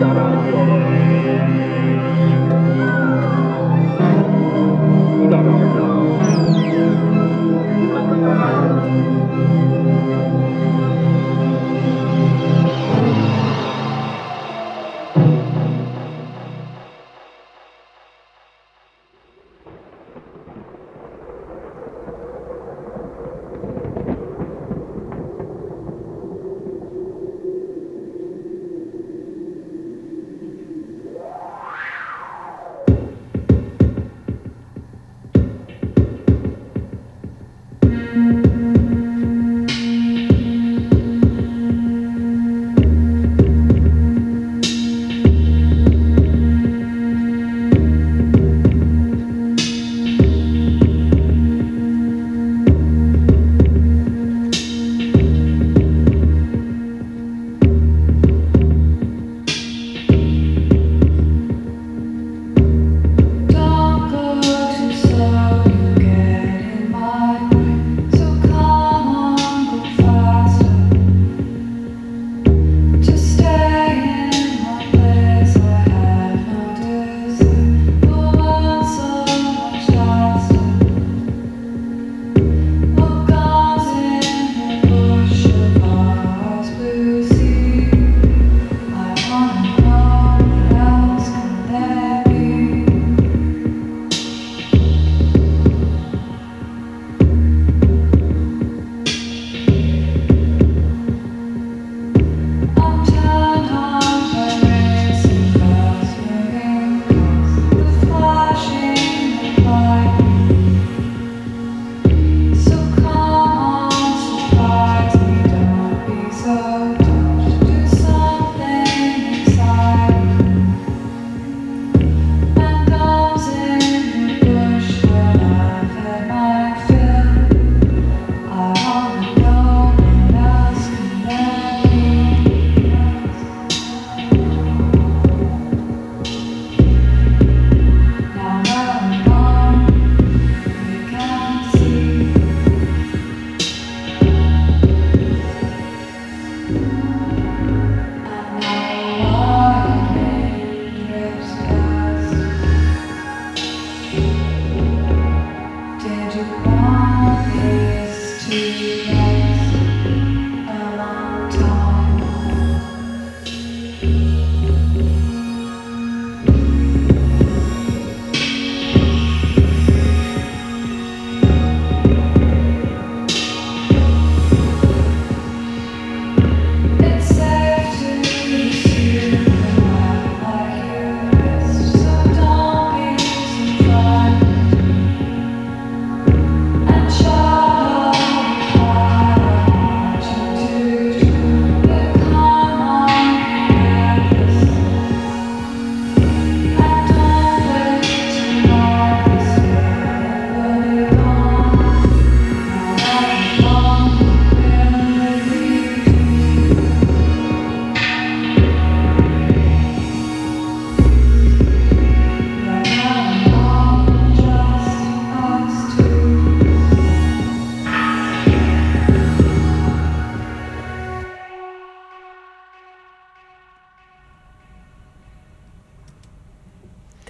Thank you.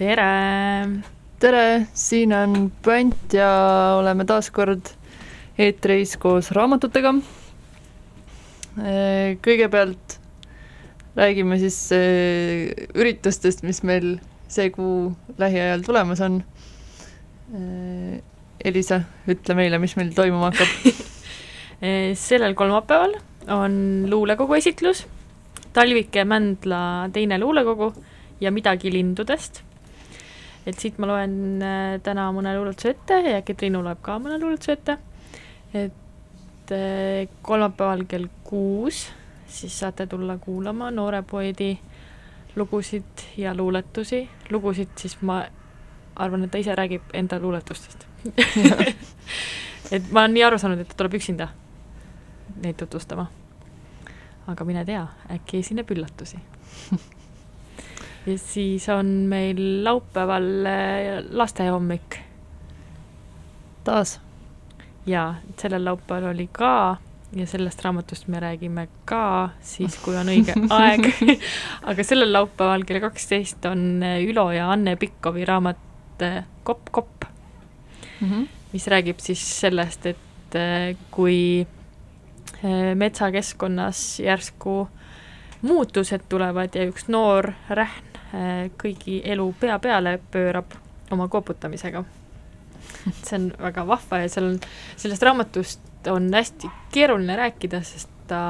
Tere! tere, siin on Pant ja oleme taas kord eetris koos raamatutega. kõigepealt räägime siis üritustest, mis meil see kuu lähiajal tulemas on. Elisa, ütle meile, mis meil toimuma hakkab sellel kolmapäeval on luulekogu esitlus, Talvike Mändla teine luulekogu ja midagi lindudest et siit ma loen äh, täna mõne luuletuse ette ja äkki Triinu loeb ka mõne luuletuse ette. et äh, kolmapäeval kell kuus siis saate tulla kuulama noore poeedi lugusid ja luuletusi, lugusid siis ma arvan, et ta ise räägib enda luuletustest et ma olen nii aru saanud, et ta tuleb üksinda neid tutvustama. aga mine tea, äkki esineb üllatusi ja siis on meil laupäeval äh, lastehommik. taas? jaa, sellel laupäeval oli ka ja sellest raamatust me räägime ka siis, kui on õige aeg aga sellel laupäeval kell kaksteist on Ülo ja Anne Pikkovi raamat Kopp, kopp mm, -hmm. mis räägib siis sellest, et kui metsakeskkonnas järsku muutused tulevad ja üks noor rähn kõigi elu pea peale pöörab oma koputamisega see on väga vahva ja seal on, sellest raamatust on hästi keeruline rääkida, sest ta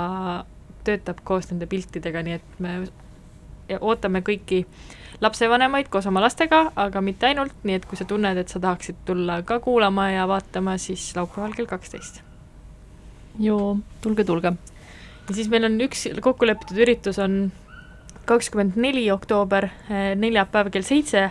töötab koos nende piltidega, nii et me ootame kõiki lapsevanemaid koos oma lastega, aga mitte ainult, nii et kui sa tunned, et sa tahaksid tulla ka kuulama ja vaatama, siis laupäeval kell kaksteist. joo, tulge, tulge. ja siis meil on üks kokkulepitud üritus on kakskümmend neli oktoober, eh, neljapäev kell seitse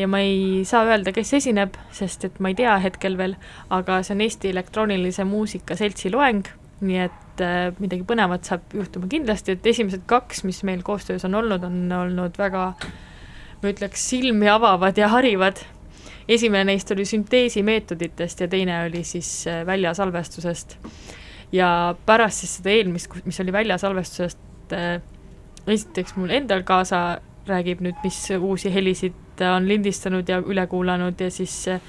ja ma ei saa öelda, kes esineb, sest et ma ei tea hetkel veel, aga see on Eesti Elektroonilise Muusika Seltsi loeng, nii et äh, midagi põnevat saab juhtuma kindlasti, et esimesed kaks, mis meil koostöös on olnud, on olnud väga ma ütleks, silmi avavad ja harivad. esimene neist oli sünteesimeetoditest ja teine oli siis väljasalvestusest. ja pärast siis seda eelmist, mis oli väljasalvestusest esiteks mul endal kaasa räägib nüüd, mis uusi helisid on lindistanud ja üle kuulanud ja siis eh,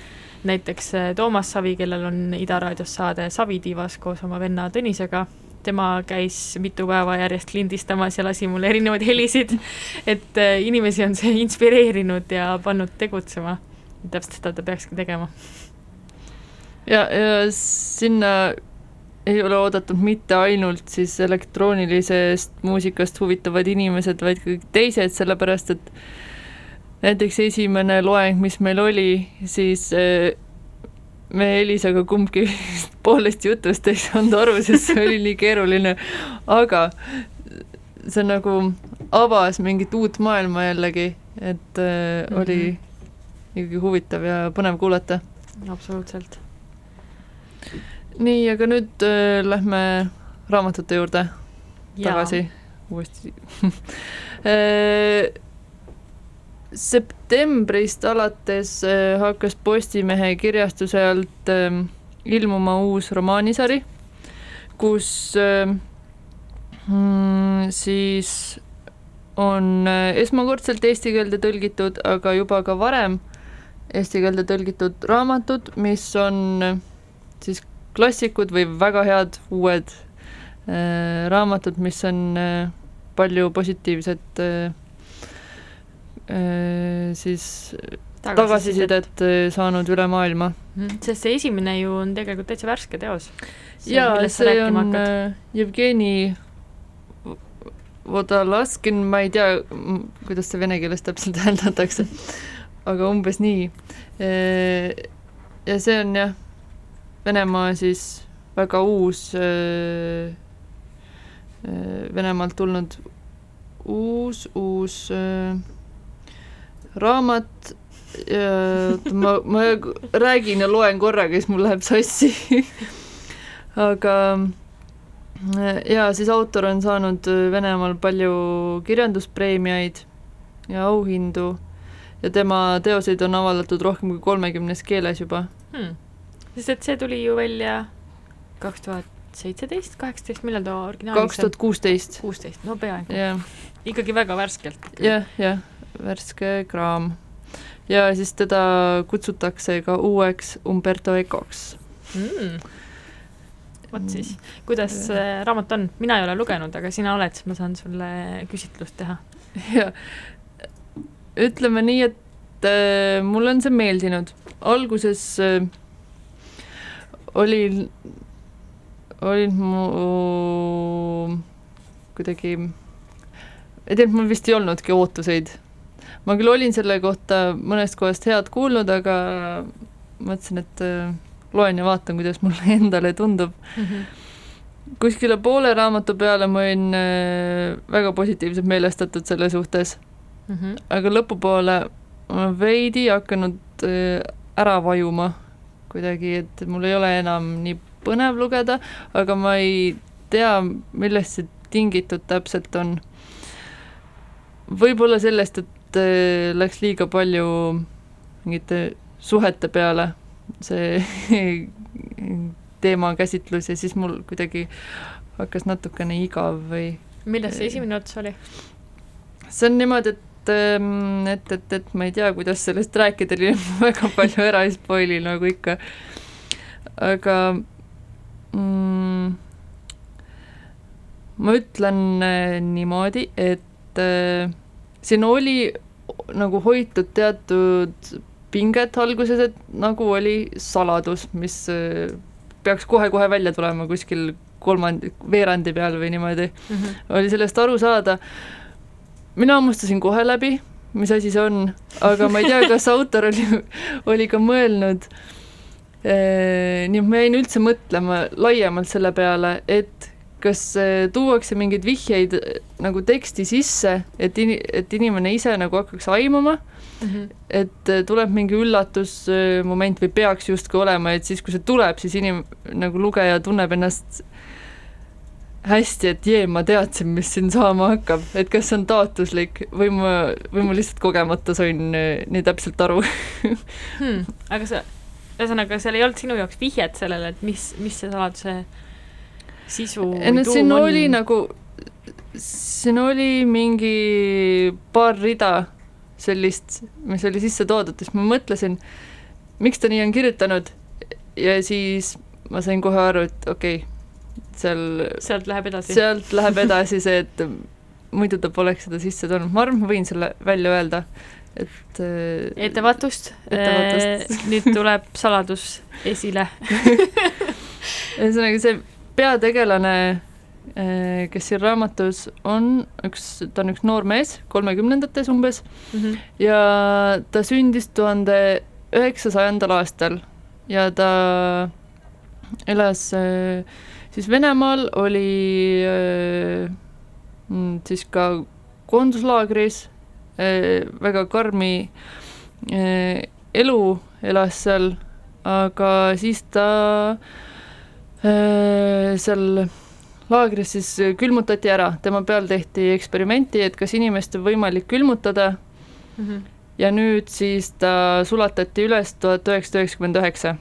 näiteks eh, Toomas Savi, kellel on Ida raadios saade Savitiivas koos oma venna Tõnisega, tema käis mitu päeva järjest lindistamas ja lasi mulle erinevaid helisid, et eh, inimesi on see inspireerinud ja pannud tegutsema. täpselt seda ta peakski tegema. ja, ja sinna ei ole oodatud mitte ainult siis elektroonilisest muusikast huvitavad inimesed, vaid ka kõik teised, sellepärast et näiteks esimene loeng, mis meil oli, siis äh, me Elisaga kumbki poolest jutust ei saanud aru, sest see oli nii keeruline, aga see nagu avas mingit uut maailma jällegi, et mm -hmm. oli ikkagi huvitav ja põnev kuulata. absoluutselt nii, aga nüüd äh, lähme raamatute juurde tagasi uuesti. Äh, septembrist alates äh, hakkas Postimehe kirjastuse alt äh, ilmuma uus romaanisari, kus mm, siis on esmakordselt eesti keelde tõlgitud, aga juba ka varem eesti keelde tõlgitud raamatud, mis on siis klassikud või väga head uued äh, raamatud, mis on äh, palju positiivset äh, äh, siis tagasisidet äh, saanud üle maailma mm,. sest see esimene ju on tegelikult täitsa värske teos. jaa, see on äh, Jevgeni Vodalaskin, ma ei tea, kuidas see vene keeles täpselt hääldatakse, aga umbes nii. Ja see on jah Venemaa siis väga uus äh, äh, Venemaalt tulnud uus, uus äh, raamat. Ma, ma räägin ja loen korraga, siis mul läheb sassi. Aga ja siis autor on saanud Venemaal palju kirjanduspreemiaid ja auhindu. Ja tema teoseid on avaldatud rohkem kui kolmekümnes keeles juba. Hmm sest et see tuli ju välja kaks tuhat seitseteist, kaheksateist, millal ta originaalis kaks tuhat kuusteist. kuusteist, no peaaegu yeah.. ikkagi väga värskelt. jah, jah, värske kraam. ja siis teda kutsutakse ka uueks Umberto Ecoks mm.. vot siis, kuidas see raamat on, mina ei ole lugenud, aga sina oled, siis ma saan sulle küsitlust teha. jah, ütleme nii, et äh, mulle on see meeldinud. alguses äh, olin, olid mu kuidagi, ei tea, mul vist ei olnudki ootuseid. ma küll olin selle kohta mõnest kohast head kuulnud, aga mõtlesin, et äh, loen ja vaatan, kuidas mulle endale tundub mm. -hmm kuskile poole raamatu peale ma olin äh, väga positiivselt meelestatud selle suhtes mm. -hmm. aga lõpupoole ma veidi hakanud äh, ära vajuma kuidagi, et mul ei ole enam nii põnev lugeda, aga ma ei tea, millest see tingitud täpselt on. võib-olla sellest, et äh, läks liiga palju mingite suhete peale, see teemakäsitlus ja siis mul kuidagi hakkas natukene igav või milles see esimene ots oli? see on niimoodi, et ähm, et, et, et ma ei tea, kuidas sellest rääkida, et ma väga palju ära ei spoil'i nagu ikka. aga mm, ma ütlen äh, niimoodi, et äh, siin oli nagu hoitud teatud pinget alguses, et nagu oli saladus, mis äh, peaks kohe-kohe välja tulema kuskil kolmand-, veerandi peal või niimoodi mm, -hmm. oli sellest aru saada. Mina hammustasin kohe läbi, mis asi see on, aga ma ei tea, kas autor oli, oli ka mõelnud eh,, nii et ma jäin üldse mõtlema laiemalt selle peale, et kas tuuakse mingeid vihjeid nagu teksti sisse, et in-, et inimene ise nagu hakkaks aimama mm, -hmm. et tuleb mingi üllatusmoment või peaks justkui olema, et siis, kui see tuleb, siis inim-, nagu lugeja tunneb ennast hästi, et jee, ma teadsin, mis siin saama hakkab, et kas see on taotluslik või ma, või ma lihtsalt kogemata sain nii täpselt aru hmm,. aga sa, ühesõnaga, seal ei olnud sinu jaoks vihjet sellele, et mis, mis see saladuse sisu ei no siin on? oli nagu, siin oli mingi paar rida sellist, mis oli sisse toodud, siis ma mõtlesin, miks ta nii on kirjutanud ja siis ma sain kohe aru, et okei okay,, seal sealt läheb edasi? sealt läheb edasi see, et muidu ta poleks seda sisse toonud, ma arvan, ma võin selle välja öelda, et äh, ettevaatust, ettevaatust. Äh, nüüd tuleb saladus esile ühesõnaga, see peategelane, eh, kes siin raamatus on, üks, ta on üks noor mees, kolmekümnendates umbes mm, -hmm. ja ta sündis tuhande üheksasajandal aastal ja ta elas eh, siis Venemaal, oli eh, mm, siis ka koonduslaagris, väga karmi elu elas seal, aga siis ta äh, Äh, seal laagris siis külmutati ära, tema peal tehti eksperimenti, et kas inimest on võimalik külmutada mm. -hmm. ja nüüd siis ta sulatati üles tuhat üheksasada üheksakümmend üheksa.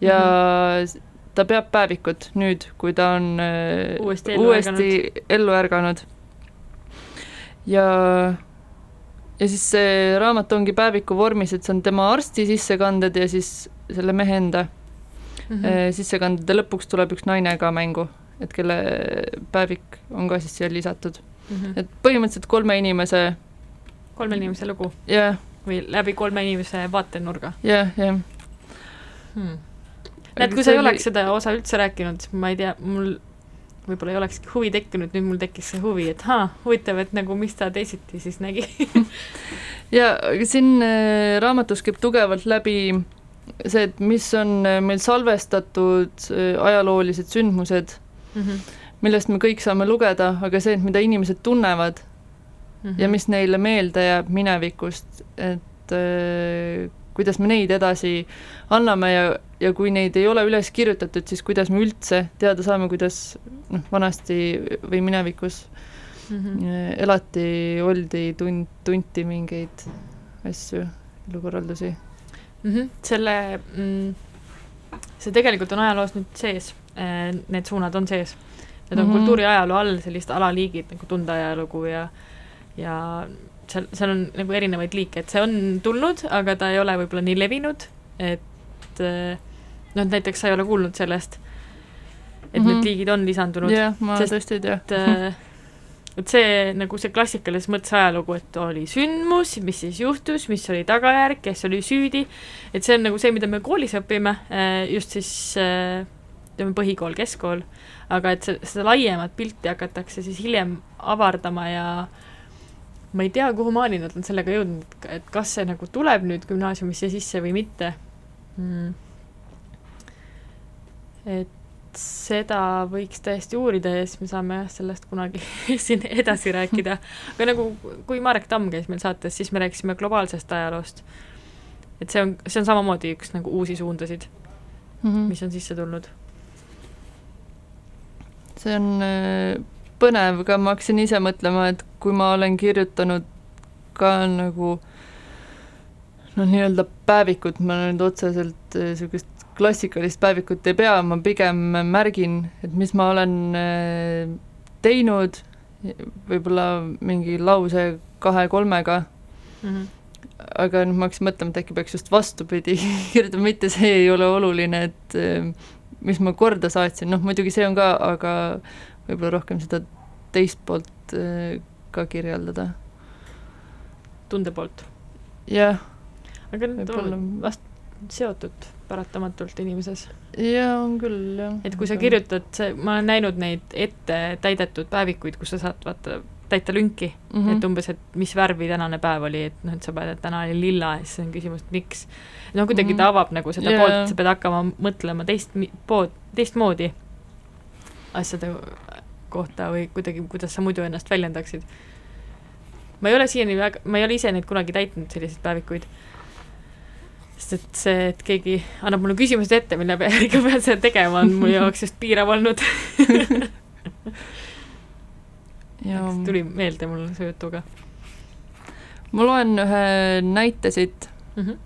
ja mm -hmm. Ta peab päevikut nüüd, kui ta on äh, uuesti ellu uuesti ärganud, ellu ärganud. ja, ja siis see raamat ongi päeviku vormis, et see on tema arsti sissekanded ja siis selle mehe enda mm -hmm. sissekandede lõpuks tuleb üks naine ka mängu, et kelle päevik on ka siis siia lisatud mm. -hmm. et põhimõtteliselt kolme inimese kolme inimese lugu yeah.? või läbi kolme inimese vaatenurga? jah, jah. Hmm. Näed, kui sa ei oleks seda osa üldse rääkinud, siis ma ei tea, mul võib-olla ei olekski huvi tekkinud, nüüd mul tekkis see huvi, et haa, huvitav, et nagu mis ta teisiti siis nägi ja siin äh, raamatus käib tugevalt läbi see, et mis on äh, meil salvestatud äh, ajaloolised sündmused mm, -hmm. millest me kõik saame lugeda, aga see, et mida inimesed tunnevad mm -hmm. ja mis neile meelde jääb minevikust, et kuidas me neid edasi anname ja, ja kui neid ei ole üles kirjutatud, siis kuidas me üldse teada saame, kuidas noh, vanasti või minevikus mm -hmm. elati, oldi, tund, tunti mingeid asju, elukorraldusi mm. -hmm. selle mm,, see tegelikult on ajaloos nüüd sees, äh, need suunad on sees. Need on mm -hmm. kultuuriajaloo all sellised alaliigid nagu tundeajalugu ja, ja seal, seal on nagu erinevaid liike, et see on tulnud, aga ta ei ole võib-olla nii levinud, et äh, noh, et näiteks sa ei ole kuulnud sellest, et mm -hmm. need liigid on lisandunud. jah, ma sest, tõesti ei tea äh, et see nagu see klassikalises mõttes ajalugu, et oli sündmus, mis siis juhtus, mis oli tagajärg, kes oli süüdi, et see on nagu see, mida me koolis õpime, äh, just siis äh, ütleme, põhikool, keskkool, aga et see, seda laiemat pilti hakatakse siis hiljem avardama ja ma ei tea, kuhumaani nad on sellega jõudnud, et kas see nagu tuleb nüüd gümnaasiumisse sisse või mitte mm.. et seda võiks täiesti uurida ja siis me saame sellest kunagi siin edasi rääkida. aga nagu, kui Marek Tamm käis meil saates, siis me rääkisime globaalsest ajaloost. et see on, see on samamoodi üks nagu uusi suundasid mm, -hmm. mis on sisse tulnud. see on äh, põnev ka, ma hakkasin ise mõtlema, et kui ma olen kirjutanud ka nagu noh, nii-öelda päevikut, ma nüüd otseselt niisugust äh, klassikalist päevikut ei pea, ma pigem märgin, et mis ma olen äh, teinud, võib-olla mingi lause kahe-kolmega mm. -hmm. aga nüüd ma hakkasin mõtlema, et äkki peaks just vastupidi kirjutama, mitte see ei ole oluline, et äh, mis ma korda saatsin, noh muidugi see on ka, aga võib-olla rohkem seda teist poolt äh, ka kirjeldada. tunde poolt? jah. aga need on vast seotud paratamatult inimeses. jaa, on küll, jah. et kui sa kirjutad, see, ma olen näinud neid ette täidetud päevikuid, kus sa saad vaata, täita lünki mm, mm -hmm. et umbes, et mis värvi tänane päev oli, et noh, et sa paned, et täna oli lilla ja siis on küsimus, et miks. no kuidagi Mhm. ta avab nagu seda yeah. poolt, sa pead hakkama mõtlema teist pood, teistmoodi asjade kohta või kuidagi, kuidas sa muidu ennast väljendaksid. ma ei ole siiani väga, ma ei ole ise neid kunagi täitnud, selliseid päevikuid. sest et see, et keegi annab mulle küsimused ette, mille järgi ma pean seda tegema, on mu jaoks just piirav olnud. ja tuli meelde mul su jutuga ma loen ühe näite siit mm.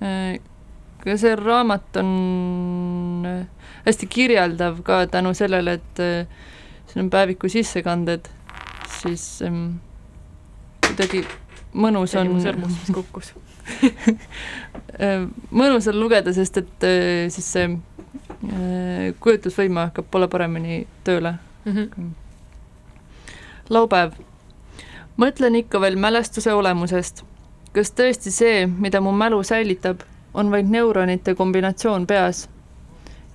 -hmm. see raamat on äh, hästi kirjeldav ka tänu sellele, et äh, siin on päeviku sissekanded, siis ähm, kuidagi mõnus on mu sõrmus, mis kukkus äh, mõnus on lugeda, sest et siis see äh, kujutlusvõime hakkab poole paremini tööle. mm. -hmm. laupäev. mõtlen ikka veel mälestuse olemusest. kas tõesti see, mida mu mälu säilitab, on vaid neuronite kombinatsioon peas?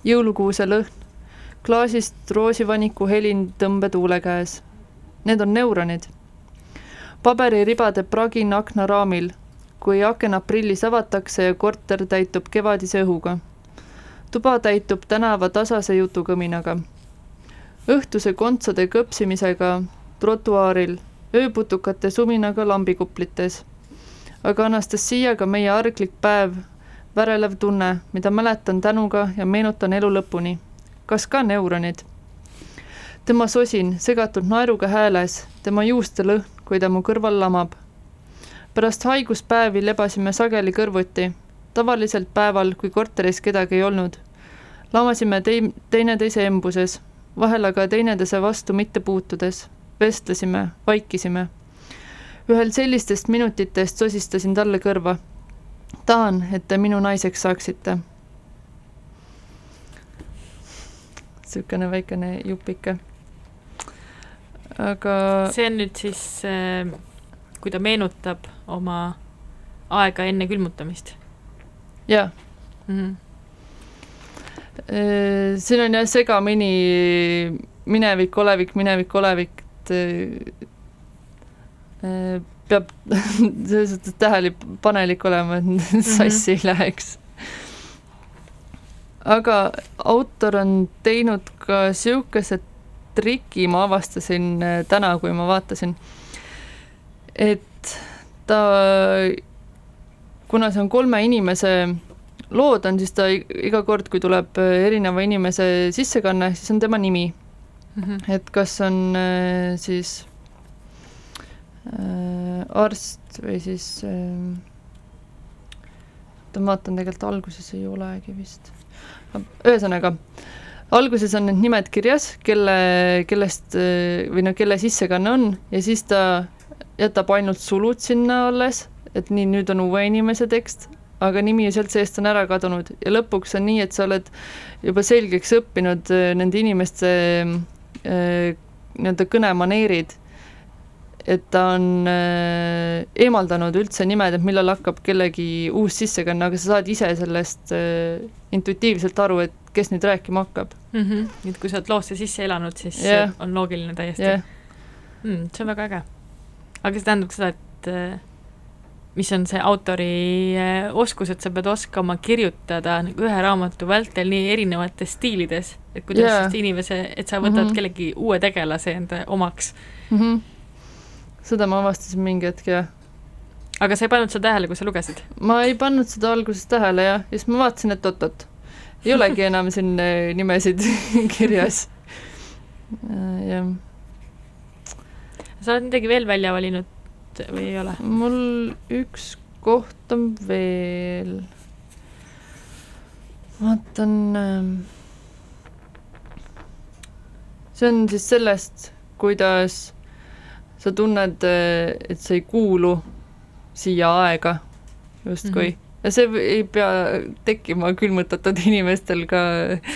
jõulukuuse lõhn, klaasist roosivaniku helin tõmbetuule käes. Need on neuronid. paberiribade pragin aknaraamil, kui aken aprillis avatakse ja korter täitub kevadise õhuga. tuba täitub tänava tasase jutukõminaga. õhtuse kontsade kõpsimisega trotuaaril, ööputukate suminaga lambikuplites. aga Anastasiaga meie arglik päev, värelev tunne, mida mäletan tänuga ja meenutan elu lõpuni. Kas ka neuronid? tema sosin, segatud naeruga hääles, tema juuste lõhn, kui ta mu kõrval lamab. pärast haiguspäevi lebasime sageli kõrvuti, tavaliselt päeval, kui korteris kedagi ei olnud. lamasime tei-, teineteise embuses, vahel aga teineteise vastu mitte puutudes vestlesime, vaikisime. ühel sellistest minutitest sosistasin talle kõrva. tahan, et te minu naiseks saaksite. Niisugune väikene jupike. aga see on nüüd siis, kui ta meenutab oma aega enne külmutamist jaa mm. -hmm. siin on jah segamini minevik, olevik, minevik, olevik, äh, peab selles suhtes tähelepanelik olema, et sassi ei läheks. Aga autor on teinud ka niisuguse triki, ma avastasin äh, täna, kui ma vaatasin, et ta, kuna see on kolme inimese lood on, siis ta iga kord, kui tuleb äh, erineva inimese sissekanne, siis on tema nimi Mm -hmm. et kas on äh, siis äh, arst või siis äh, ma vaatan, tegelikult alguses ei olegi vist. Ühesõnaga, alguses on need nimed kirjas, kelle, kellest või no kelle sissekanne on ja siis ta jätab ainult sulud sinna alles, et nii, nüüd on uue inimese tekst, aga nimi sealt seest on ära kadunud. Ja lõpuks on nii, et sa oled juba selgeks õppinud äh, nende inimeste äh, nii-öelda kõnemaneerid, et ta on äh, eemaldanud üldse nimed, et millal hakkab kellegi uus sissekanne, aga sa saad ise sellest äh, intuitiivselt aru, et kes nüüd rääkima hakkab. Mm -hmm. et kui sa oled loosse sisse elanud, siis yeah. on loogiline täiesti yeah. mm,. see on väga äge. aga see tähendab seda, et äh, mis on see autori oskus, et sa pead oskama kirjutada nagu ühe raamatu vältel nii erinevates stiilides, et kuidas yeah. just inimese, et sa võtad mm. -hmm. kellegi uue tegelase enda omaks. mm. -hmm. Seda ma avastasin mingi hetk, jah. aga sa ei pannud seda tähele, kui sa lugesid? ma ei pannud seda alguses tähele, jah, ja siis ma vaatasin, et oot-oot, ei olegi enam siin äh, nimesid kirjas. jah, sa oled midagi veel välja valinud või ei ole? mul üks koht on veel vaatan ähm, see on siis sellest, kuidas sa tunned, et sa ei kuulu siia aega justkui mm. -hmm ja see ei pea tekkima külmutatud inimestel ka.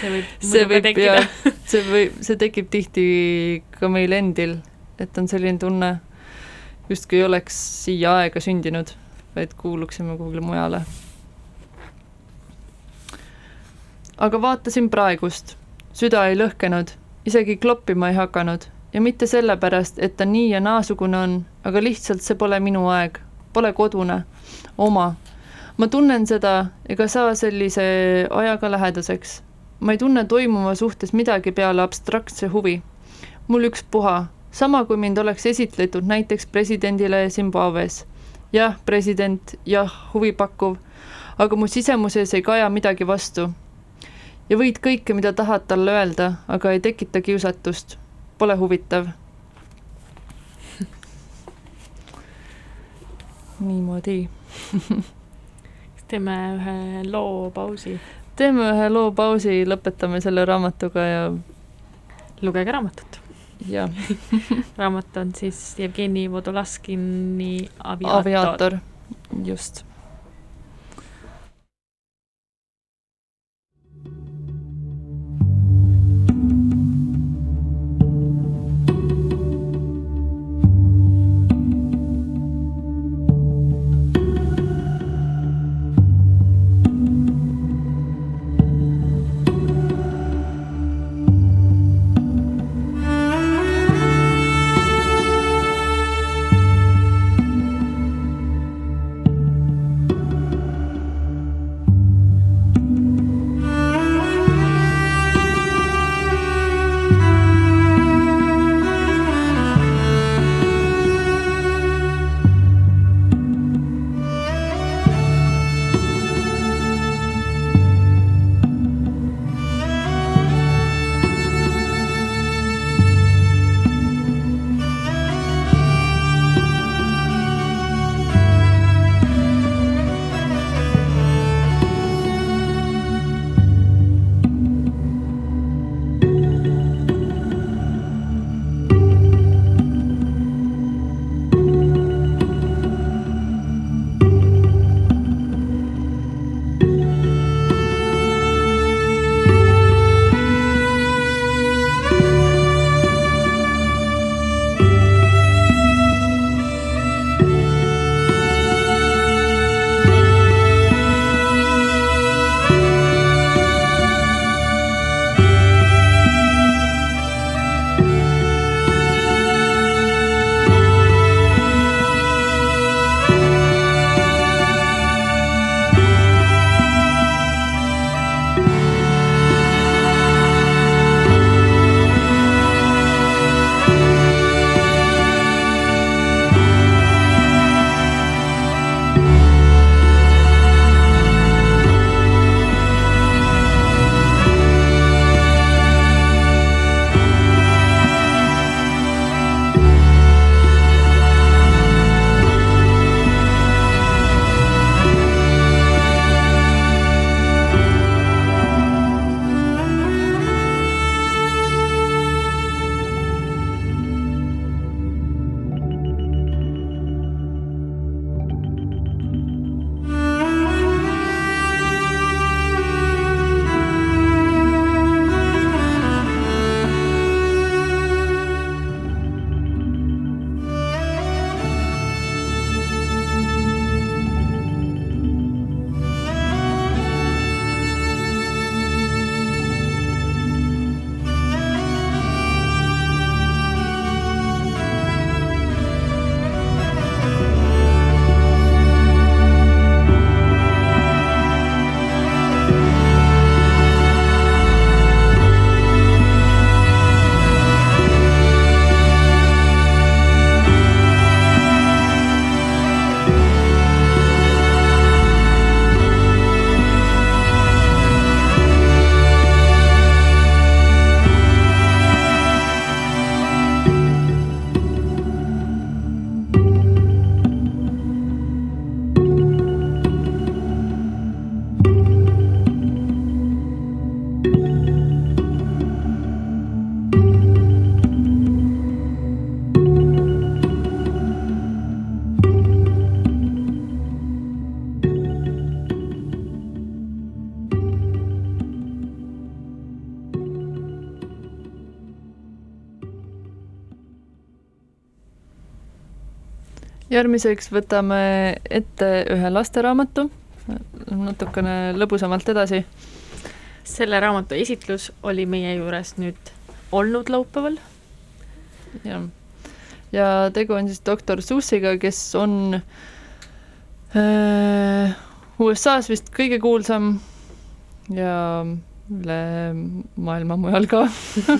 see võib, see võib tekkida. see võib, see tekib tihti ka meil endil, et on selline tunne, justkui ei oleks siia aega sündinud, vaid kuuluksime kuhugile mujale. aga vaatasin praegust, süda ei lõhkenud, isegi kloppima ei hakanud ja mitte sellepärast, et ta nii ja naasugune on, aga lihtsalt see pole minu aeg, pole kodune, oma. ma tunnen seda ega saa sellise ajaga lähedaseks. ma ei tunne toimuva suhtes midagi peale abstraktse huvi. mul ükspuha, sama kui mind oleks esitletud näiteks presidendile Zimbabwe's. jah, president, jah, huvipakkuv, aga mu sisemuses ei kaja midagi vastu. ja võid kõike, mida tahad talle öelda, aga ei tekita kiusatust pole huvitav niimoodi kas teeme ühe loo pausi? teeme ühe loo pausi, lõpetame selle raamatuga ja lugege raamatut. jah raamat on siis Jevgeni Vodolaskini Aviaator. aviaator, just järgmiseks võtame ette ühe lasteraamatu, natukene lõbusamalt edasi. selle raamatu esitlus oli meie juures nüüd olnud laupäeval. jah, ja tegu on siis doktor Sussiga, kes on äh, USA-s vist kõige kuulsam ja üle maailma mujal ka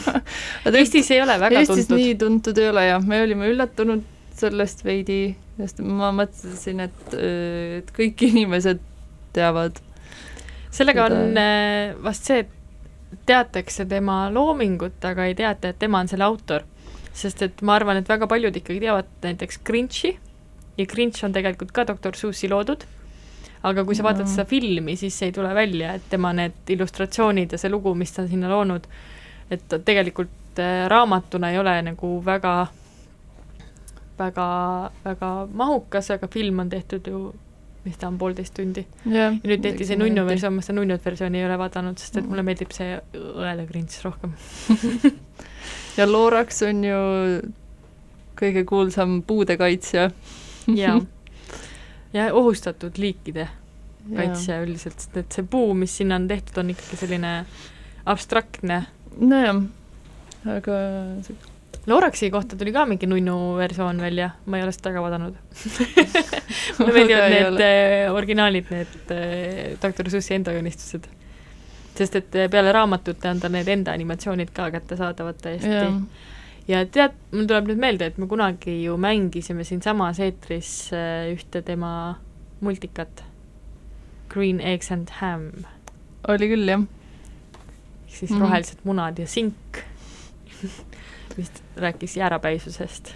Eestis ei ole väga Eestis tuntud. nii tuntud ei ole jah, me olime üllatunud sellest veidi, sest ma mõtlesin, et, et kõik inimesed teavad. sellega Seda- on äh, vast see, et teatakse tema loomingut, aga ei teata, et tema on selle autor. sest et ma arvan, et väga paljud ikkagi teavad näiteks Grinchi ja Grinch on tegelikult ka doktor Seuss'i loodud, aga kui sa vaatad Jaa. seda filmi, siis ei tule välja, et tema need illustratsioonid ja see lugu, mis ta on sinna loonud, et tegelikult äh, raamatuna ei ole nagu väga väga, väga mahukas, aga film on tehtud ju, mis ta on, poolteist tundi ja ja nüüd tehti see nunnu versioon, ma seda nunnut versiooni ei ole vaadanud, sest et mulle meeldib see õele grints rohkem. ja Lorax on ju kõige kuulsam puudekaitsja. ja, ja ohustatud liikide kaitsja üldiselt, sest et see puu, mis sinna on tehtud, on ikkagi selline abstraktne. nojah, aga see Loraxi kohta tuli ka mingi nunnu versioon välja, ma ei ole seda ka vaadanud. Mulle meeldivad need äh, originaalid, need äh, doktor Seuss'i enda joonistused. sest et äh, peale raamatute on tal need enda animatsioonid ka kättesaadavad täiesti. Jah, ja tead, mul tuleb nüüd meelde, et me kunagi ju mängisime siinsamas eetris äh, ühte tema multikat, Green Eggs and Ham, oli küll jah. ehk siis mm. rohelised munad ja sink. Mis rääkis jäärapäisusest.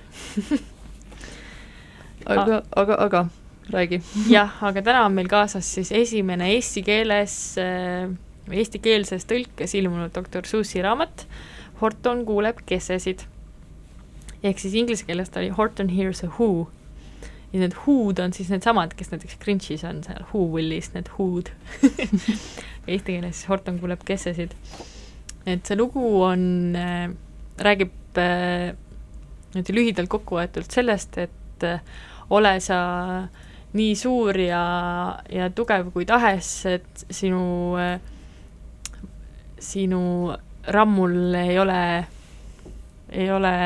aga, aga, aga räägi. jah, aga täna on meil kaasas siis esimene eesti keeles äh, eestikeelses tõlkes ilmunud doktor Seuss'i raamat Horton kuuleb kesesid. ehk siis inglise keeles ta oli Horton hears a who ja need who'd on siis needsamad, kes näiteks Grinchis on seal Who Willis, need who'd Eesti keeles siis Horton kuuleb kesesid. et see lugu on äh,, räägib äh, niimoodi lühidalt kokkuvõetult sellest, et äh, ole sa nii suur ja, ja tugev kui tahes, et sinu, sinu rammul ei ole, ei ole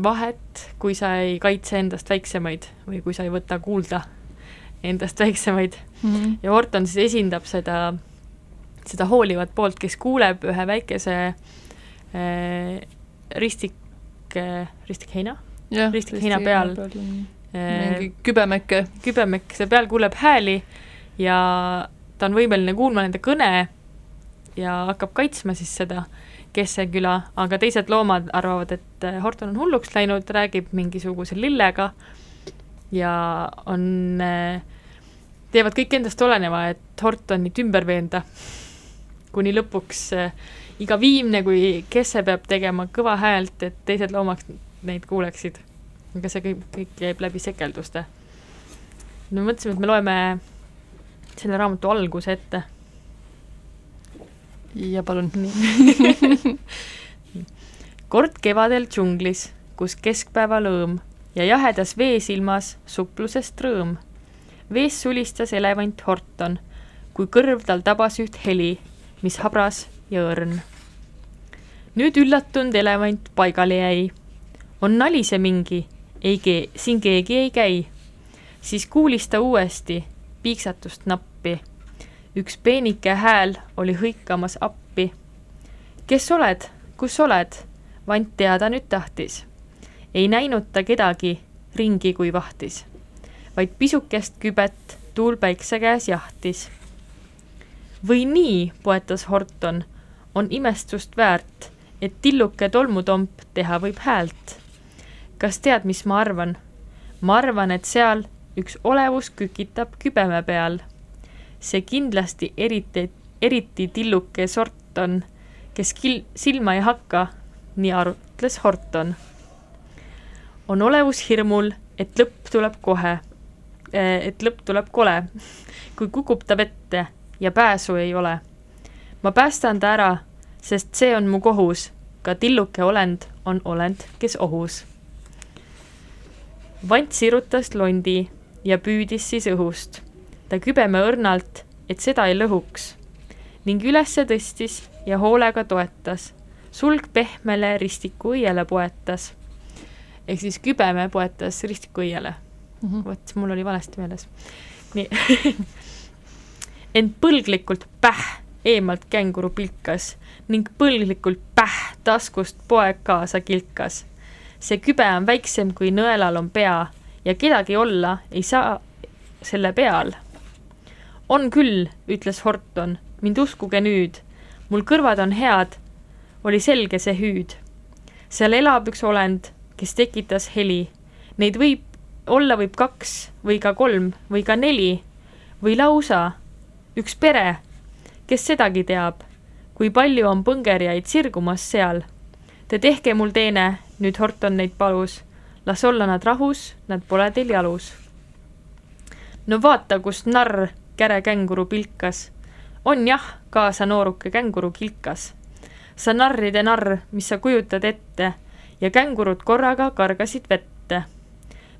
vahet, kui sa ei kaitse endast väiksemaid või kui sa ei võta kuulda endast väiksemaid. Mhm. ja Horton siis esindab seda, seda hoolivat poolt, kes kuuleb ühe väikese äh, ristik äh,, ristikheina jah, ristik heina peal. mingi äh, kübemeke. kübemekese peal kuuleb hääli ja ta on võimeline kuulma nende kõne ja hakkab kaitsma siis seda Kesseküla, aga teised loomad arvavad, et äh, Horton on hulluks läinud, räägib mingisuguse lillega ja on, teevad kõik endast oleneva, et Hortonit ümber veenda. kuni lõpuks äh, iga viimne, kui Kesse peab tegema kõva häält, et teised loomad neid kuuleksid. aga see kõik, kõik käib läbi sekelduste. no mõtlesime, et me loeme selle raamatu alguse ette ja palun. kord kevadel džunglis, kus keskpäeva lõõm ja jahedas veesilmas suplusest rõõm. vees sulistas elevant Horton, kui kõrv tal tabas üht heli, mis habras ja õrn. Nüüd üllatunud elevant paigale jäi. on nali see mingi, ei kee-, siin keegi ei käi. siis kuulis ta uuesti piiksatust nappi üks peenike hääl oli hõikamas appi. kes oled, kus oled? vant teada nüüd tahtis. ei näinud ta kedagi ringi kui vahtis, vaid pisukest kübet tuul päikse käes jahtis. või nii, poetas Horton, on imestust väärt, et tilluke tolmutomp teha võib häält. kas tead, mis ma arvan? ma arvan, et seal üks olevus kükitab kübeme peal see kindlasti eriti, eriti tilluke sort on, kes kil-, silma ei hakka, nii arutles Horton. on olevus hirmul, et lõpp tuleb kohe, et lõpp tuleb kole, kui kukub ta vette ja pääsu ei ole. ma päästan ta ära, sest see on mu kohus, ka tilluke olend on olend, kes ohus. vant sirutas londi ja püüdis siis õhust. ta kübeme õrnalt, et seda ei lõhuks ning ülesse tõstis ja hoolega toetas. sulg pehmele ristiku õiele poetas. ehk siis kübeme poetas ristiku õiele. Mhm. vot, mul oli valesti meeles. nii ent põlglikult päh eemalt känguru pilkas ning põlglikult päh taskust poeg kaasa kilkas. see kübe on väiksem kui nõelal on pea ja kedagi olla ei saa selle peal. on küll, ütles Horton, mind uskuge nüüd, mul kõrvad on head, oli selge see hüüd. seal elab üks olend, kes tekitas heli. Neid võib, olla võib kaks või ka kolm või ka neli või lausa üks pere, kes sedagi teab, kui palju on põngerjaid sirgumas seal. Te tehke mul teene, nüüd Horton neid palus, las olla nad rahus, nad pole teil jalus. no vaata, kust narr käre känguru pilkas. on jah, kaasa nooruke känguru kilkas. sa narride narr, mis sa kujutad ette ja kängurud korraga kargasid vette.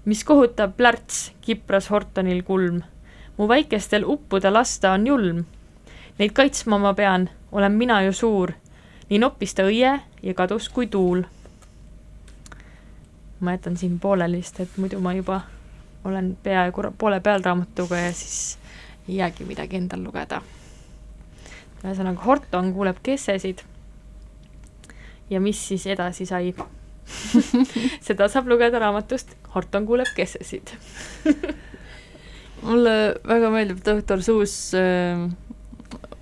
mis kohutab plärts, kipras Hortonil kulm. mu väikestel uppuda lasta on julm. Neid kaitsma ma pean, olen mina ju suur. nii noppis ta õie ja kadus kui tuul. ma jätan siin pooleli, sest et muidu ma juba olen peaaegu poole peal raamatuga ja siis ei jäägi midagi endal lugeda. ühesõnaga, Horton kuuleb kessesid. ja mis siis edasi sai? seda saab lugeda raamatust Horton kuuleb kessesid. mulle väga meeldib doktor Suus äh,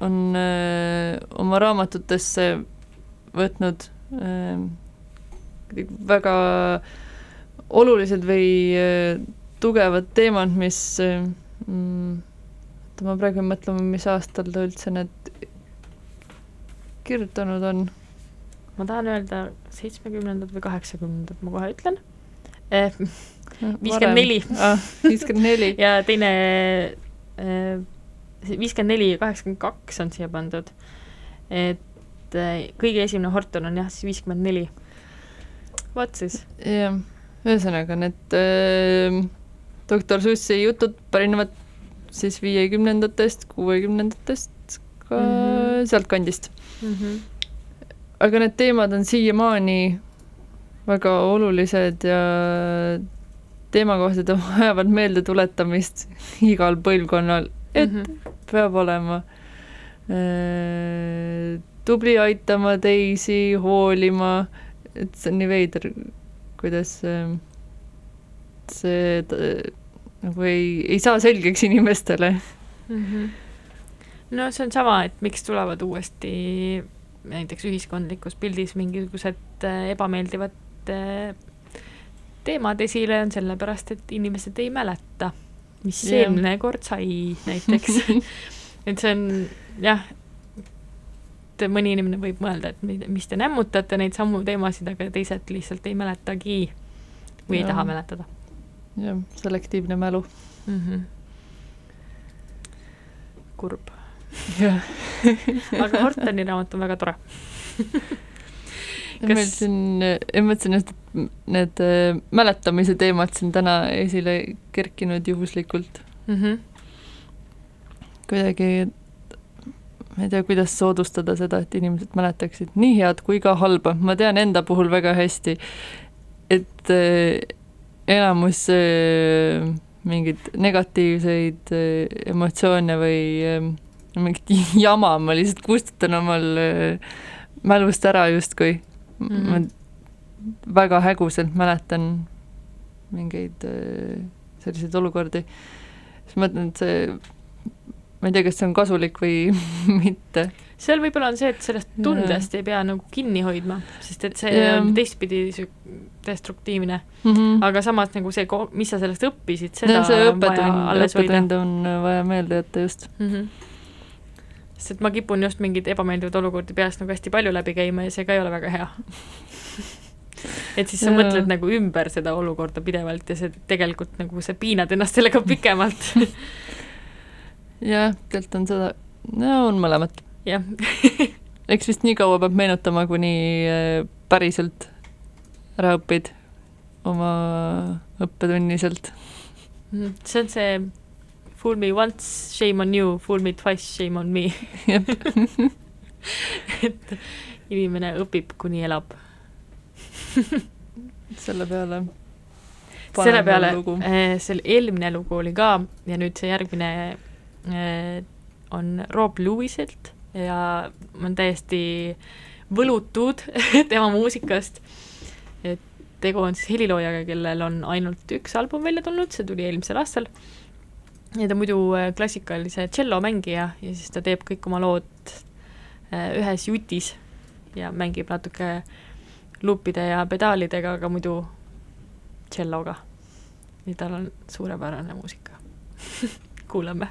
on äh, oma raamatutesse võtnud äh, väga olulised või äh, tugevad teemad, mis äh, mm, oota, ma praegu ei mõtle, mis aastal ta üldse need kirjutanud on. ma tahan öelda seitsmekümnendad või kaheksakümnendad, ma kohe ütlen eh,. viiskümmend neli Ah, viiskümmend neli. ja teine viiskümmend neli ja kaheksakümmend kaks on siia pandud. et eh, kõige esimene Horton on jah, siis viiskümmend neli. vot siis. jah, ühesõnaga need äh, doktor Sussi jutud pärinevad siis viiekümnendatest, kuuekümnendatest, ka mm. -hmm. sealtkandist. mm. -hmm. aga need teemad on siiamaani väga olulised ja teemakohased ja vajavad meeldetuletamist igal põlvkonnal, et mm -hmm. peab olema äh, tubli aitama teisi, hoolima, et see on nii veider, kuidas äh, see t- nagu ei, ei saa selgeks inimestele. mm. -hmm. no see on sama, et miks tulevad uuesti näiteks ühiskondlikus pildis mingisugused äh, ebameeldivad äh, teemad esile, on sellepärast, et inimesed ei mäleta, mis Jah. eelmine kord sai näiteks et see on jah, et mõni inimene võib mõelda, et mi- mis te nämmutate neid samu teemasid, aga teised lihtsalt ei mäletagi või ei Jah. taha mäletada jah, selektiivne mälu. mm. -hmm. kurb. jah. aga Hortoni raamat on väga tore Kas... meil siin, ma mõtlesin just, et need äh, mäletamise teemad siin täna esile kerkinud juhuslikult mm. -hmm. kuidagi, ma ei tea, kuidas soodustada seda, et inimesed mäletaksid nii head kui ka halba, ma tean enda puhul väga hästi, et äh, enamus äh, mingeid negatiivseid emotsioone või mingit jama ma lihtsalt kustutan omal mälust ära justkui mm. Mhm. -hmm. ma väga häguselt mäletan mingeid äh, selliseid olukordi. siis mõtlen, et see, ma ei tea, kas see on kasulik või mitte. seal võib-olla on see, et sellest tundest ei pea nagu kinni hoidma, sest et see Jah. on teistpidi destruktiivne, Mm -hmm. aga samas nagu see, mis sa sellest õppisid, seda ja see õppetund, õppetund on vaja meelde jätta just. mm. -hmm. Sest et ma kipun just mingeid ebameeldivaid olukordi peast nagu hästi palju läbi käima ja see ka ei ole väga hea. et siis sa Jaa. mõtled nagu ümber seda olukorda pidevalt ja see tegelikult nagu sa piinad ennast sellega pikemalt. jah, tegelikult on seda, no on mõlemat. jah, eks vist nii kaua peab meenutama, kuni äh, päriselt ära õpid oma õppetunni sealt. Mm, see on see fool me once, shame on you, fool me twice, shame on me et inimene õpib, kuni elab selle peale. selle peale, selle eelmine lugu oli ka ja nüüd see järgmine eh, on Rob Lewisilt ja ma olen täiesti võlutud tema muusikast. et tegu on siis heliloojaga, kellel on ainult üks album välja tulnud, see tuli eelmisel aastal. Ja ta muidu eh, klassikalise tšellomängija ja siis ta teeb kõik oma lood eh, ühes jutis ja mängib natuke luupide ja pedaalidega, aga muidu tšelloga. nii tal on suurepärane muusika kuulame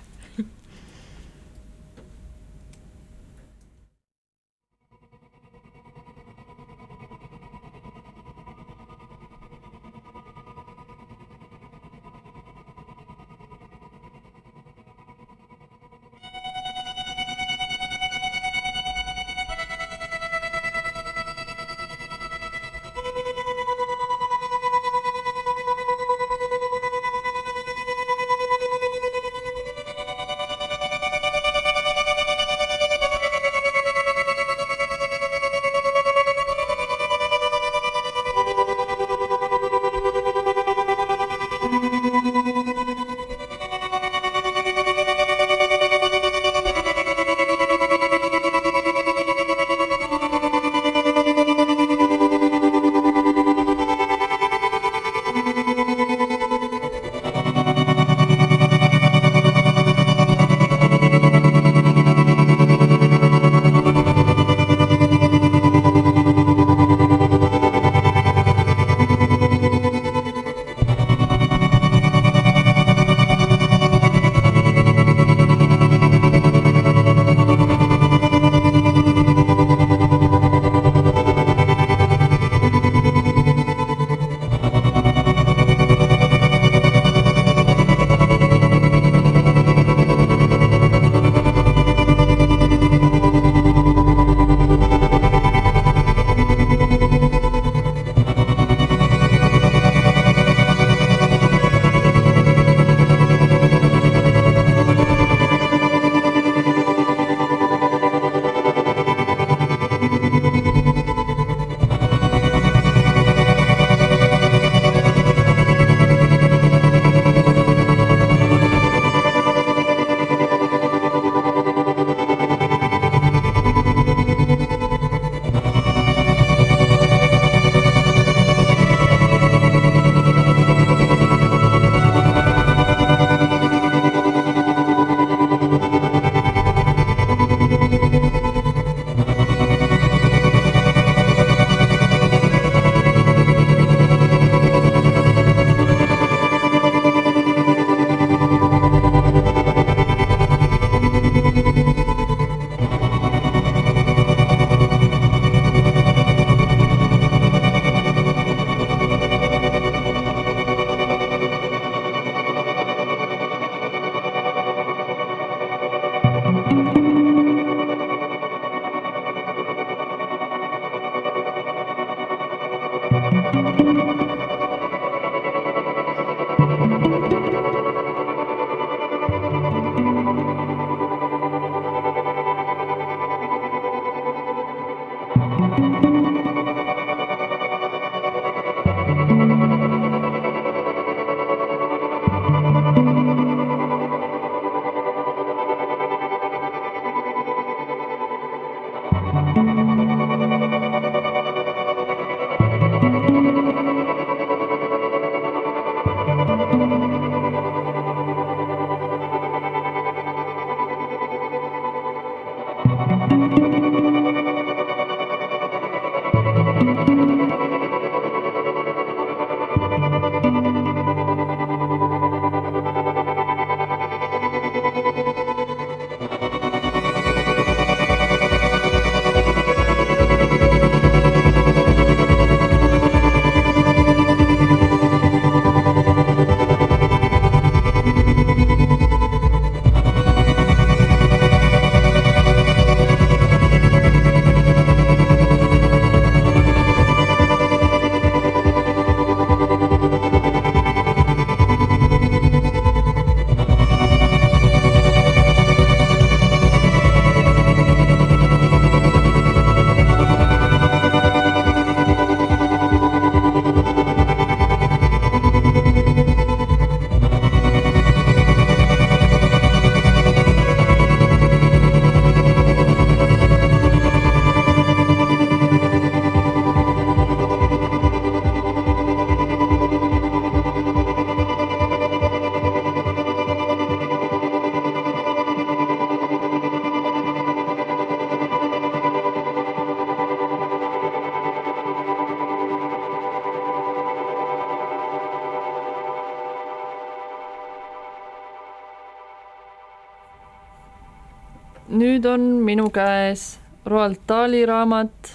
nüüd on minu käes Roald Dahli raamat,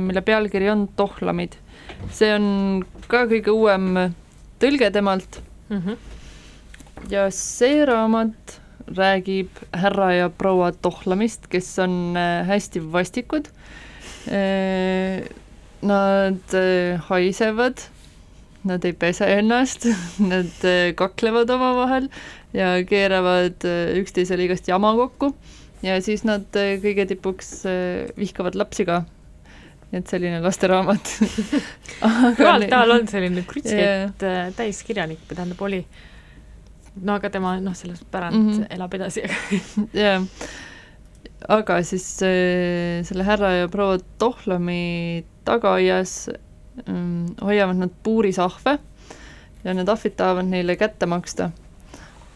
mille pealkiri on Tohlamid. see on ka kõige uuem tõlge temalt mm. -hmm. ja see raamat räägib härra ja proua Tohlamist, kes on äh, hästi vastikud. Äh, nad äh, haisevad, nad ei pese ennast, nad kaklevad omavahel ja keeravad üksteisele igast jama kokku ja siis nad kõige tipuks vihkavad lapsi ka et selline lasteraamat Roald Dahl on selline krutsi yeah., et täiskirjanik, tähendab, oli no aga tema noh, selles pärand mm -hmm. elab edasi jah, aga siis äh, selle härra ja proua Tohlami tagaaias ähm, hoiavad nad puuris ahve ja need ahvid tahavad neile kätte maksta.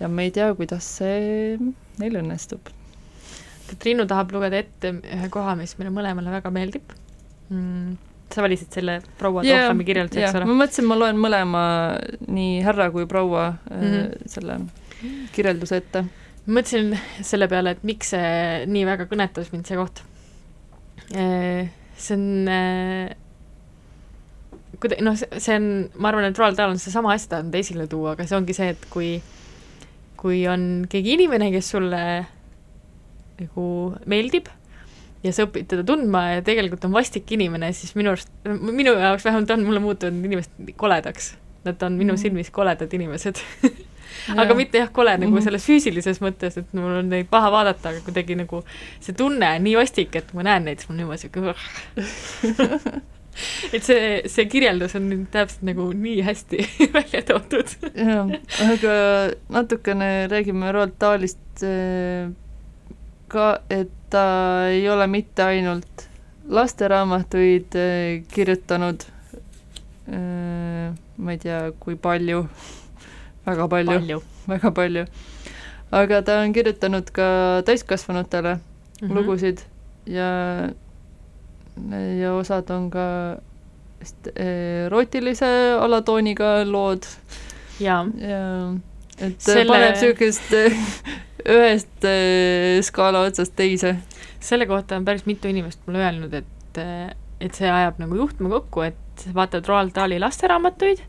ja me ei tea, kuidas see neil õnnestub. Triinu tahab lugeda ette ühe koha, mis meile mõlemale väga meeldib mm sa valisid selle proua yeah, Tohlami kirjelduse, eks ole? ma mõtlesin, ma loen mõlema, nii härra kui proua mm -hmm. selle kirjelduse ette. mõtlesin selle peale, et miks see nii väga kõnetas mind, see koht. Äh, see on äh, kuida-, noh, see on, ma arvan, et Roald Dahl on seesama asja tahtnud esile tuua, aga see ongi see, et kui kui on keegi inimene, kes sulle nagu meeldib ja sa õpid teda tundma ja tegelikult on vastik inimene, siis minu arust, minu jaoks vähemalt on mulle muutunud inimesed koledaks. Nad on minu mm. silmis koledad inimesed aga ja. mitte jah, kole nagu mm -hmm. selles füüsilises mõttes, et mul on neid paha vaadata, aga kuidagi nagu see tunne on nii vastik, et ma näen neid, siis mul on niimoodi siuke et see, see kirjeldus on nüüd täpselt nagu nii hästi välja toodud. jah, aga natukene räägime Roald Dahlist äh, ka, et ta ei ole mitte ainult lasteraamatuid äh, kirjutanud, äh, ma ei tea, kui palju, väga palju, palju., väga palju, aga ta on kirjutanud ka täiskasvanutele mm -hmm. lugusid ja, ja osad on ka vist erootilise alatooniga lood. ja, ja et Selle... paneb niisugust ühest äh, skaala otsast teise. selle kohta on päris mitu inimest mulle öelnud, et, äh, et see ajab nagu juhtme kokku, et vaatad Roald Dahli lasteraamatuid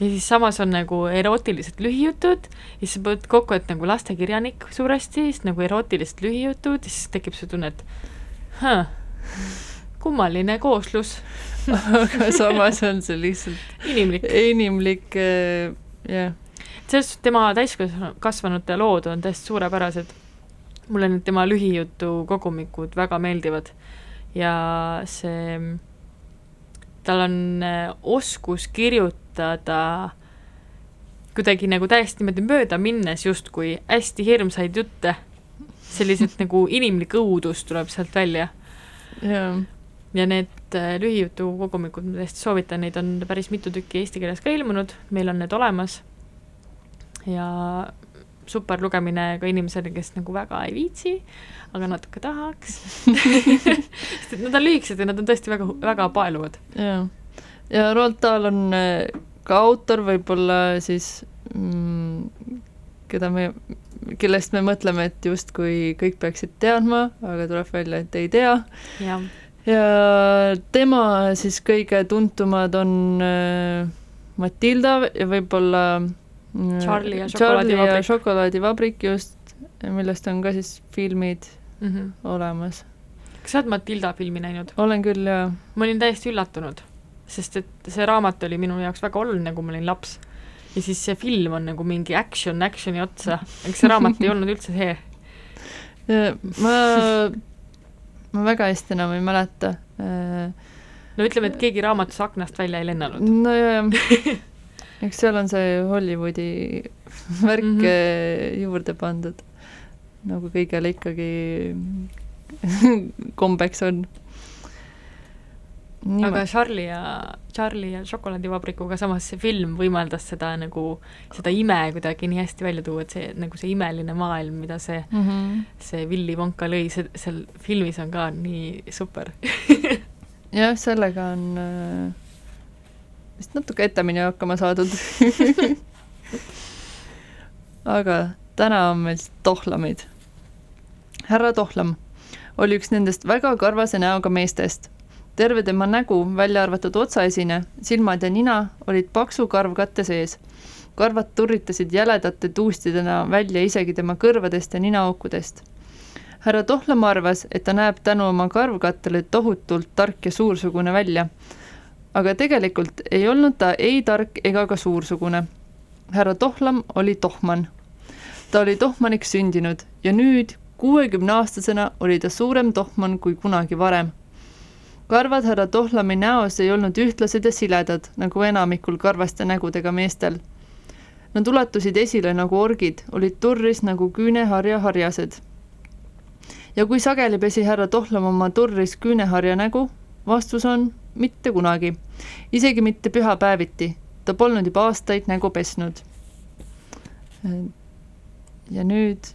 ja siis samas on nagu erootilised lühijutud ja siis sa paned kokku, et nagu lastekirjanik suuresti, siis nagu erootilised lühijutud ja siis tekib see tunne, et huh, kummaline kooslus. Aga samas on see lihtsalt inimlik, inimlik äh, jah selles suhtes tema täiskasvanute lood on täiesti suurepärased. mulle need tema lühijutu kogumikud väga meeldivad. ja see, tal on äh, oskus kirjutada kuidagi nagu täiesti niimoodi mööda minnes justkui hästi hirmsaid jutte, sellised nagu inimlik õudus tuleb sealt välja. ja need äh, lühijutu kogumikud, ma täiesti soovitan, neid on päris mitu tükki eesti keeles ka ilmunud, meil on need olemas ja super lugemine ka inimesele, kes nagu väga ei viitsi, aga natuke tahaks sest et nad on lühikesed ja nad on tõesti väga, väga paeluvad. jaa, ja Roald Dahl on äh, ka autor võib-olla siis mm, keda me, kellest me mõtleme, et justkui kõik peaksid teadma, aga tuleb välja, et ei tea. ja tema siis kõige tuntumad on äh, Matilda ja võib-olla Charlie ja šokolaadivabrik. šokolaadivabrik just, millest on ka siis filmid mm -hmm. olemas. kas sa oled Matilda filmi näinud? olen küll, jaa. ma olin täiesti üllatunud, sest et see raamat oli minu jaoks väga oluline, kui ma olin laps. ja siis see film on nagu mingi action action'i otsa, eks see raamat ei olnud üldse see. ma, ma väga hästi enam ei mäleta. no ütleme, et keegi raamatus aknast välja ei lennanud. no jaa eks seal on see Hollywoodi värk mm -hmm. juurde pandud, nagu kõigele ikkagi kombeks on. Aga Charlie ja, Charlie ja šokolaadivabrikuga samas see film võimaldas seda nagu, seda ime kuidagi nii hästi välja tuua, et see nagu see imeline maailm, mida see mm, -hmm. see Willy Wonka lõi, see, seal filmis on ka nii super jah, sellega on äh vist natuke etemini hakkama saadud aga täna on meil tohlamid. härra Tohlam oli üks nendest väga karvase näoga meestest. terve tema nägu, välja arvatud otsaesine, silmad ja nina olid paksu karvkatte sees. karvad turritasid jäledate tuustidena välja isegi tema kõrvadest ja ninaaukudest. härra Tohlam arvas, et ta näeb tänu oma karvkattele tohutult tark ja suursugune välja. Aga tegelikult ei olnud ta ei tark ega ka suursugune. härra Tohlam oli tohman ta oli tohmaniks sündinud ja nüüd, kuuekümneaastasena, oli ta suurem tohman kui kunagi varem. karvad härra Tohlami näos ei olnud ühtlased ja siledad, nagu enamikul karvaste nägudega meestel. Nad ulatusid esile nagu orgid, olid turris nagu küüneharja harjased. ja kui sageli pesi härra Tohlam oma turris küüneharja nägu, vastus on mitte kunagi. isegi mitte pühapäeviti, ta polnud juba aastaid nägu pesnud ja nüüd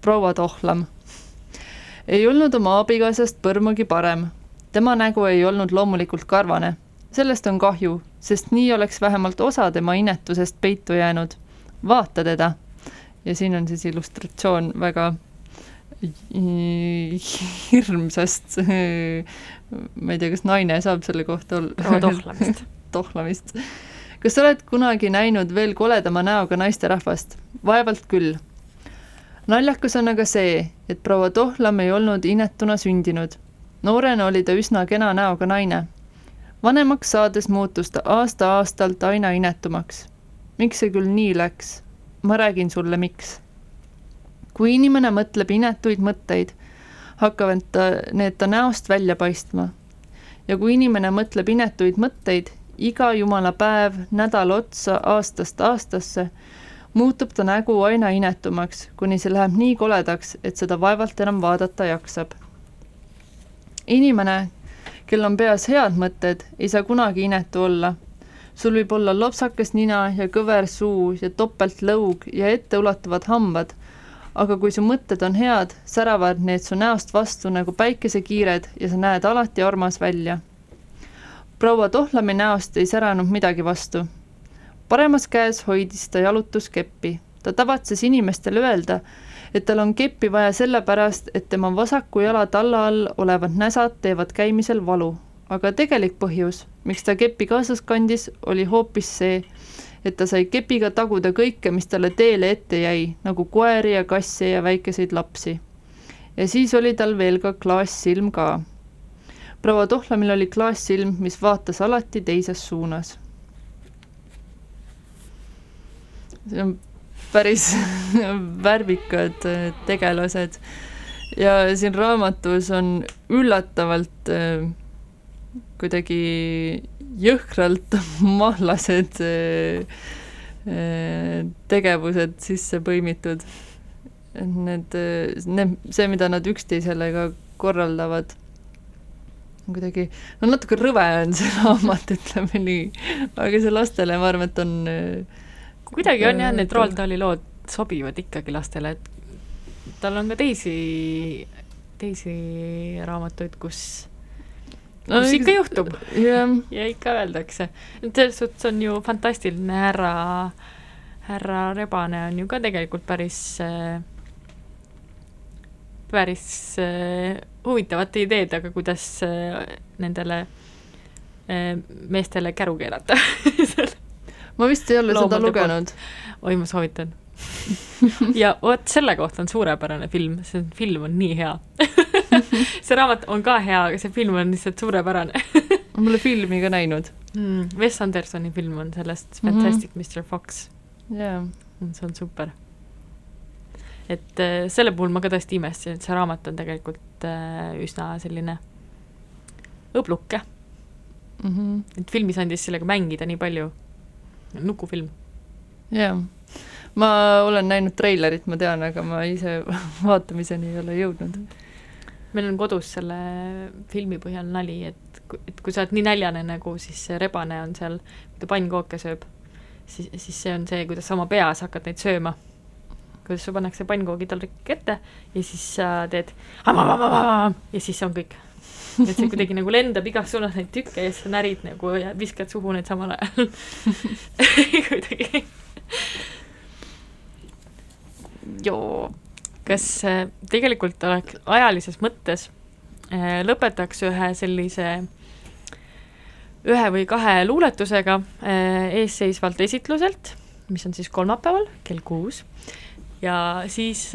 proua Tohlam. ei olnud oma abikaasast põrmugi parem. tema nägu ei olnud loomulikult karvane. sellest on kahju, sest nii oleks vähemalt osa tema inetusest peitu jäänud. vaata teda. ja siin on siis illustratsioon väga hirmsast, ma ei tea, kas naine saab selle kohta olla. tohlamist tohlamist kas sa oled kunagi näinud veel koledama näoga naisterahvast? vaevalt küll. naljakas on aga see, et proua Tohlam ei olnud inetuna sündinud. noorena oli ta üsna kena näoga naine. vanemaks saades muutus ta aasta-aastalt aina inetumaks. miks see küll nii läks? ma räägin sulle, miks. kui inimene mõtleb inetuid mõtteid, hakkavad ta, need ta näost välja paistma. ja kui inimene mõtleb inetuid mõtteid, iga jumala päev, nädal otsa, aastast aastasse, muutub ta nägu aina inetumaks, kuni see läheb nii koledaks, et seda vaevalt enam vaadata jaksab. inimene, kel on peas head mõtted, ei saa kunagi inetu olla. sul võib olla lopsakas nina ja kõver suu ja topeltlõug ja etteulatuvad hambad, aga kui su mõtted on head, säravad need su näost vastu nagu päikesekiired ja sa näed alati armas välja proua Tohlami näost ei säranud midagi vastu. paremas käes hoidis ta jalutuskeppi. ta tavatses inimestele öelda, et tal on keppi vaja sellepärast, et tema vasaku jala talla all olevad näsad teevad käimisel valu. aga tegelik põhjus, miks ta keppi kaasas kandis, oli hoopis see, et ta sai kepiga taguda kõike, mis talle teele ette jäi, nagu koeri ja kasse ja väikeseid lapsi. ja siis oli tal veel ka klaassilm ka proua Tohlamil oli klaassilm, mis vaatas alati teises suunas. see on päris värvikad äh, tegelased ja siin raamatus on üllatavalt äh, kuidagi jõhkralt mahlased äh, tegevused sisse põimitud. need, need, see, mida nad üksteisele ka korraldavad kuidagi, no natuke rõve on see raamat, ütleme nii, aga see lastele, ma arvan, et on kuidagi on jah, need Roald Dahli lood sobivad ikkagi lastele, et tal on ka teisi, teisi raamatuid, kus no, kus ikka juhtub yeah. ja ikka öeldakse. selles suhtes on ju fantastiline härra, härra Rebane on ju ka tegelikult päris äh, päris äh, huvitavate ideedega, kuidas äh, nendele meestele käru keerata ma vist ei ole seda lugenud. oi, ma soovitan ja vot selle kohta on suurepärane film, see film on nii hea see raamat on ka hea, aga see film on lihtsalt suurepärane ma pole filmi ka näinud mm,. Wes Andersoni film on sellest Fantastic mm -hmm. Mr Fox. jaa. see on super et äh, selle puhul ma ka tõesti imestasin, et see raamat on tegelikult äh, üsna selline õbluke mm. -hmm. et filmis andis sellega mängida nii palju, nukufilm. jaa, ma olen näinud treilerit, ma tean, aga ma ise vaatamiseni ei ole jõudnud. Meil on kodus selle filmi põhjal nali, et, et kui sa oled nii näljane nagu, siis see rebane on seal, kui ta pannkooke sööb, siis, siis see on see, kuidas sa oma peas hakkad neid sööma kuidas sul pannakse pannkoogitaldrik ette ja siis sa teed ja siis on kõik. et see kuidagi nagu lendab igas suunas neid tükke ja siis sa närid nagu ja viskad suhu need samal ajal kuidagi. joo, kas äh, tegelikult oleks ajalises mõttes äh, lõpetaks ühe sellise ühe või kahe luuletusega äh, eesseisvalt esitluselt, mis on siis kolmapäeval kell kuus, ja siis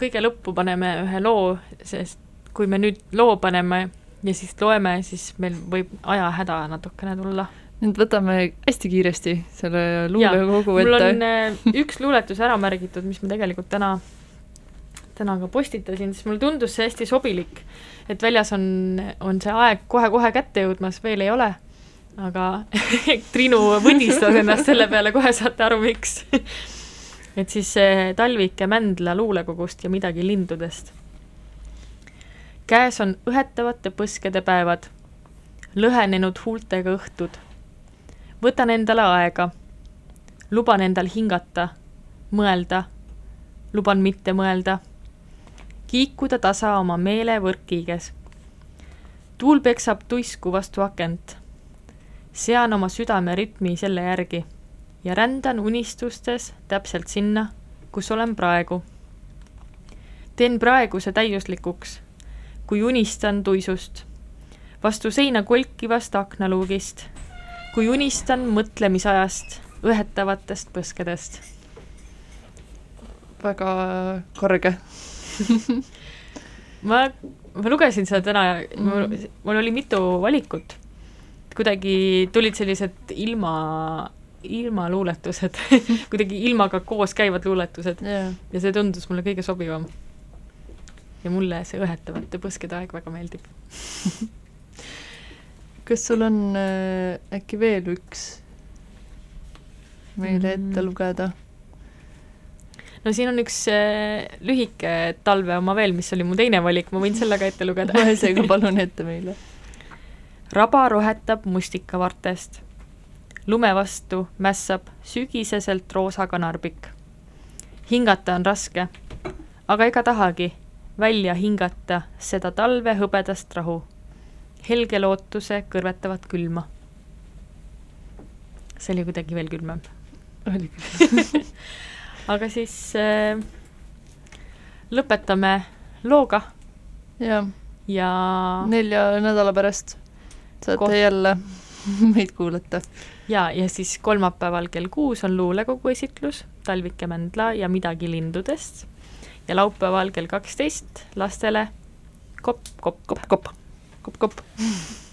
kõige lõppu paneme ühe loo, sest kui me nüüd loo paneme ja siis loeme, siis meil võib ajahäda natukene tulla nüüd võtame hästi kiiresti selle luulekogu ette. mul on üks luuletus ära märgitud, mis ma tegelikult täna, täna ka postitasin, sest mulle tundus see hästi sobilik. et väljas on, on see aeg kohe-kohe kätte jõudmas, veel ei ole, aga Triinu võdistas ennast selle peale, kohe saate aru, miks et siis Talvike Mändla luulekogust ja midagi lindudest. käes on õhetavate põskede päevad, lõhenenud huultega õhtud võtan endale aega, luban endal hingata, mõelda, luban mitte mõelda, kiikuda tasa oma meele võrkkiiges. tuul peksab tuisku vastu akent. sean oma südame rütmi selle järgi ja rändan unistustes täpselt sinna, kus olen praegu. teen praeguse täiuslikuks, kui unistan tuisust, vastu seina kolkivast aknaluugist kui unistan mõtlemisajast, õhetavatest põskedest. väga korge ma, ma lugesin seda täna mm., mul, mul oli mitu valikut. kuidagi tulid sellised ilma, ilmaluuletused kuidagi ilmaga koos käivad luuletused yeah. ja see tundus mulle kõige sobivam. ja mulle see õhetavate põskede aeg väga meeldib kas sul on äh, äkki veel üks meile ette mm. No siin on üks äh, lühike talve oma veel, mis oli mu teine valik, ma võin selle ka ette lugeda seega palun ette meile. raba rohetab mustikavartest. lume vastu mässab sügiseselt roosa kanarbik. hingata on raske, aga ega tahagi välja hingata seda talve hõbedast rahu helge lootuse kõrvetavat külma. see oli kuidagi veel külmem. oli küll aga siis äh, lõpetame looga. jah. ja nelja nädala pärast saate Koht... jälle meid kuulata. ja, ja siis kolmapäeval kell kuus on luulekogu esitlus Talvike Mändla ja midagi lindudest ja laupäeval kell kaksteist lastele kopp, kopp, kopp, kopp kopp-kopp. thank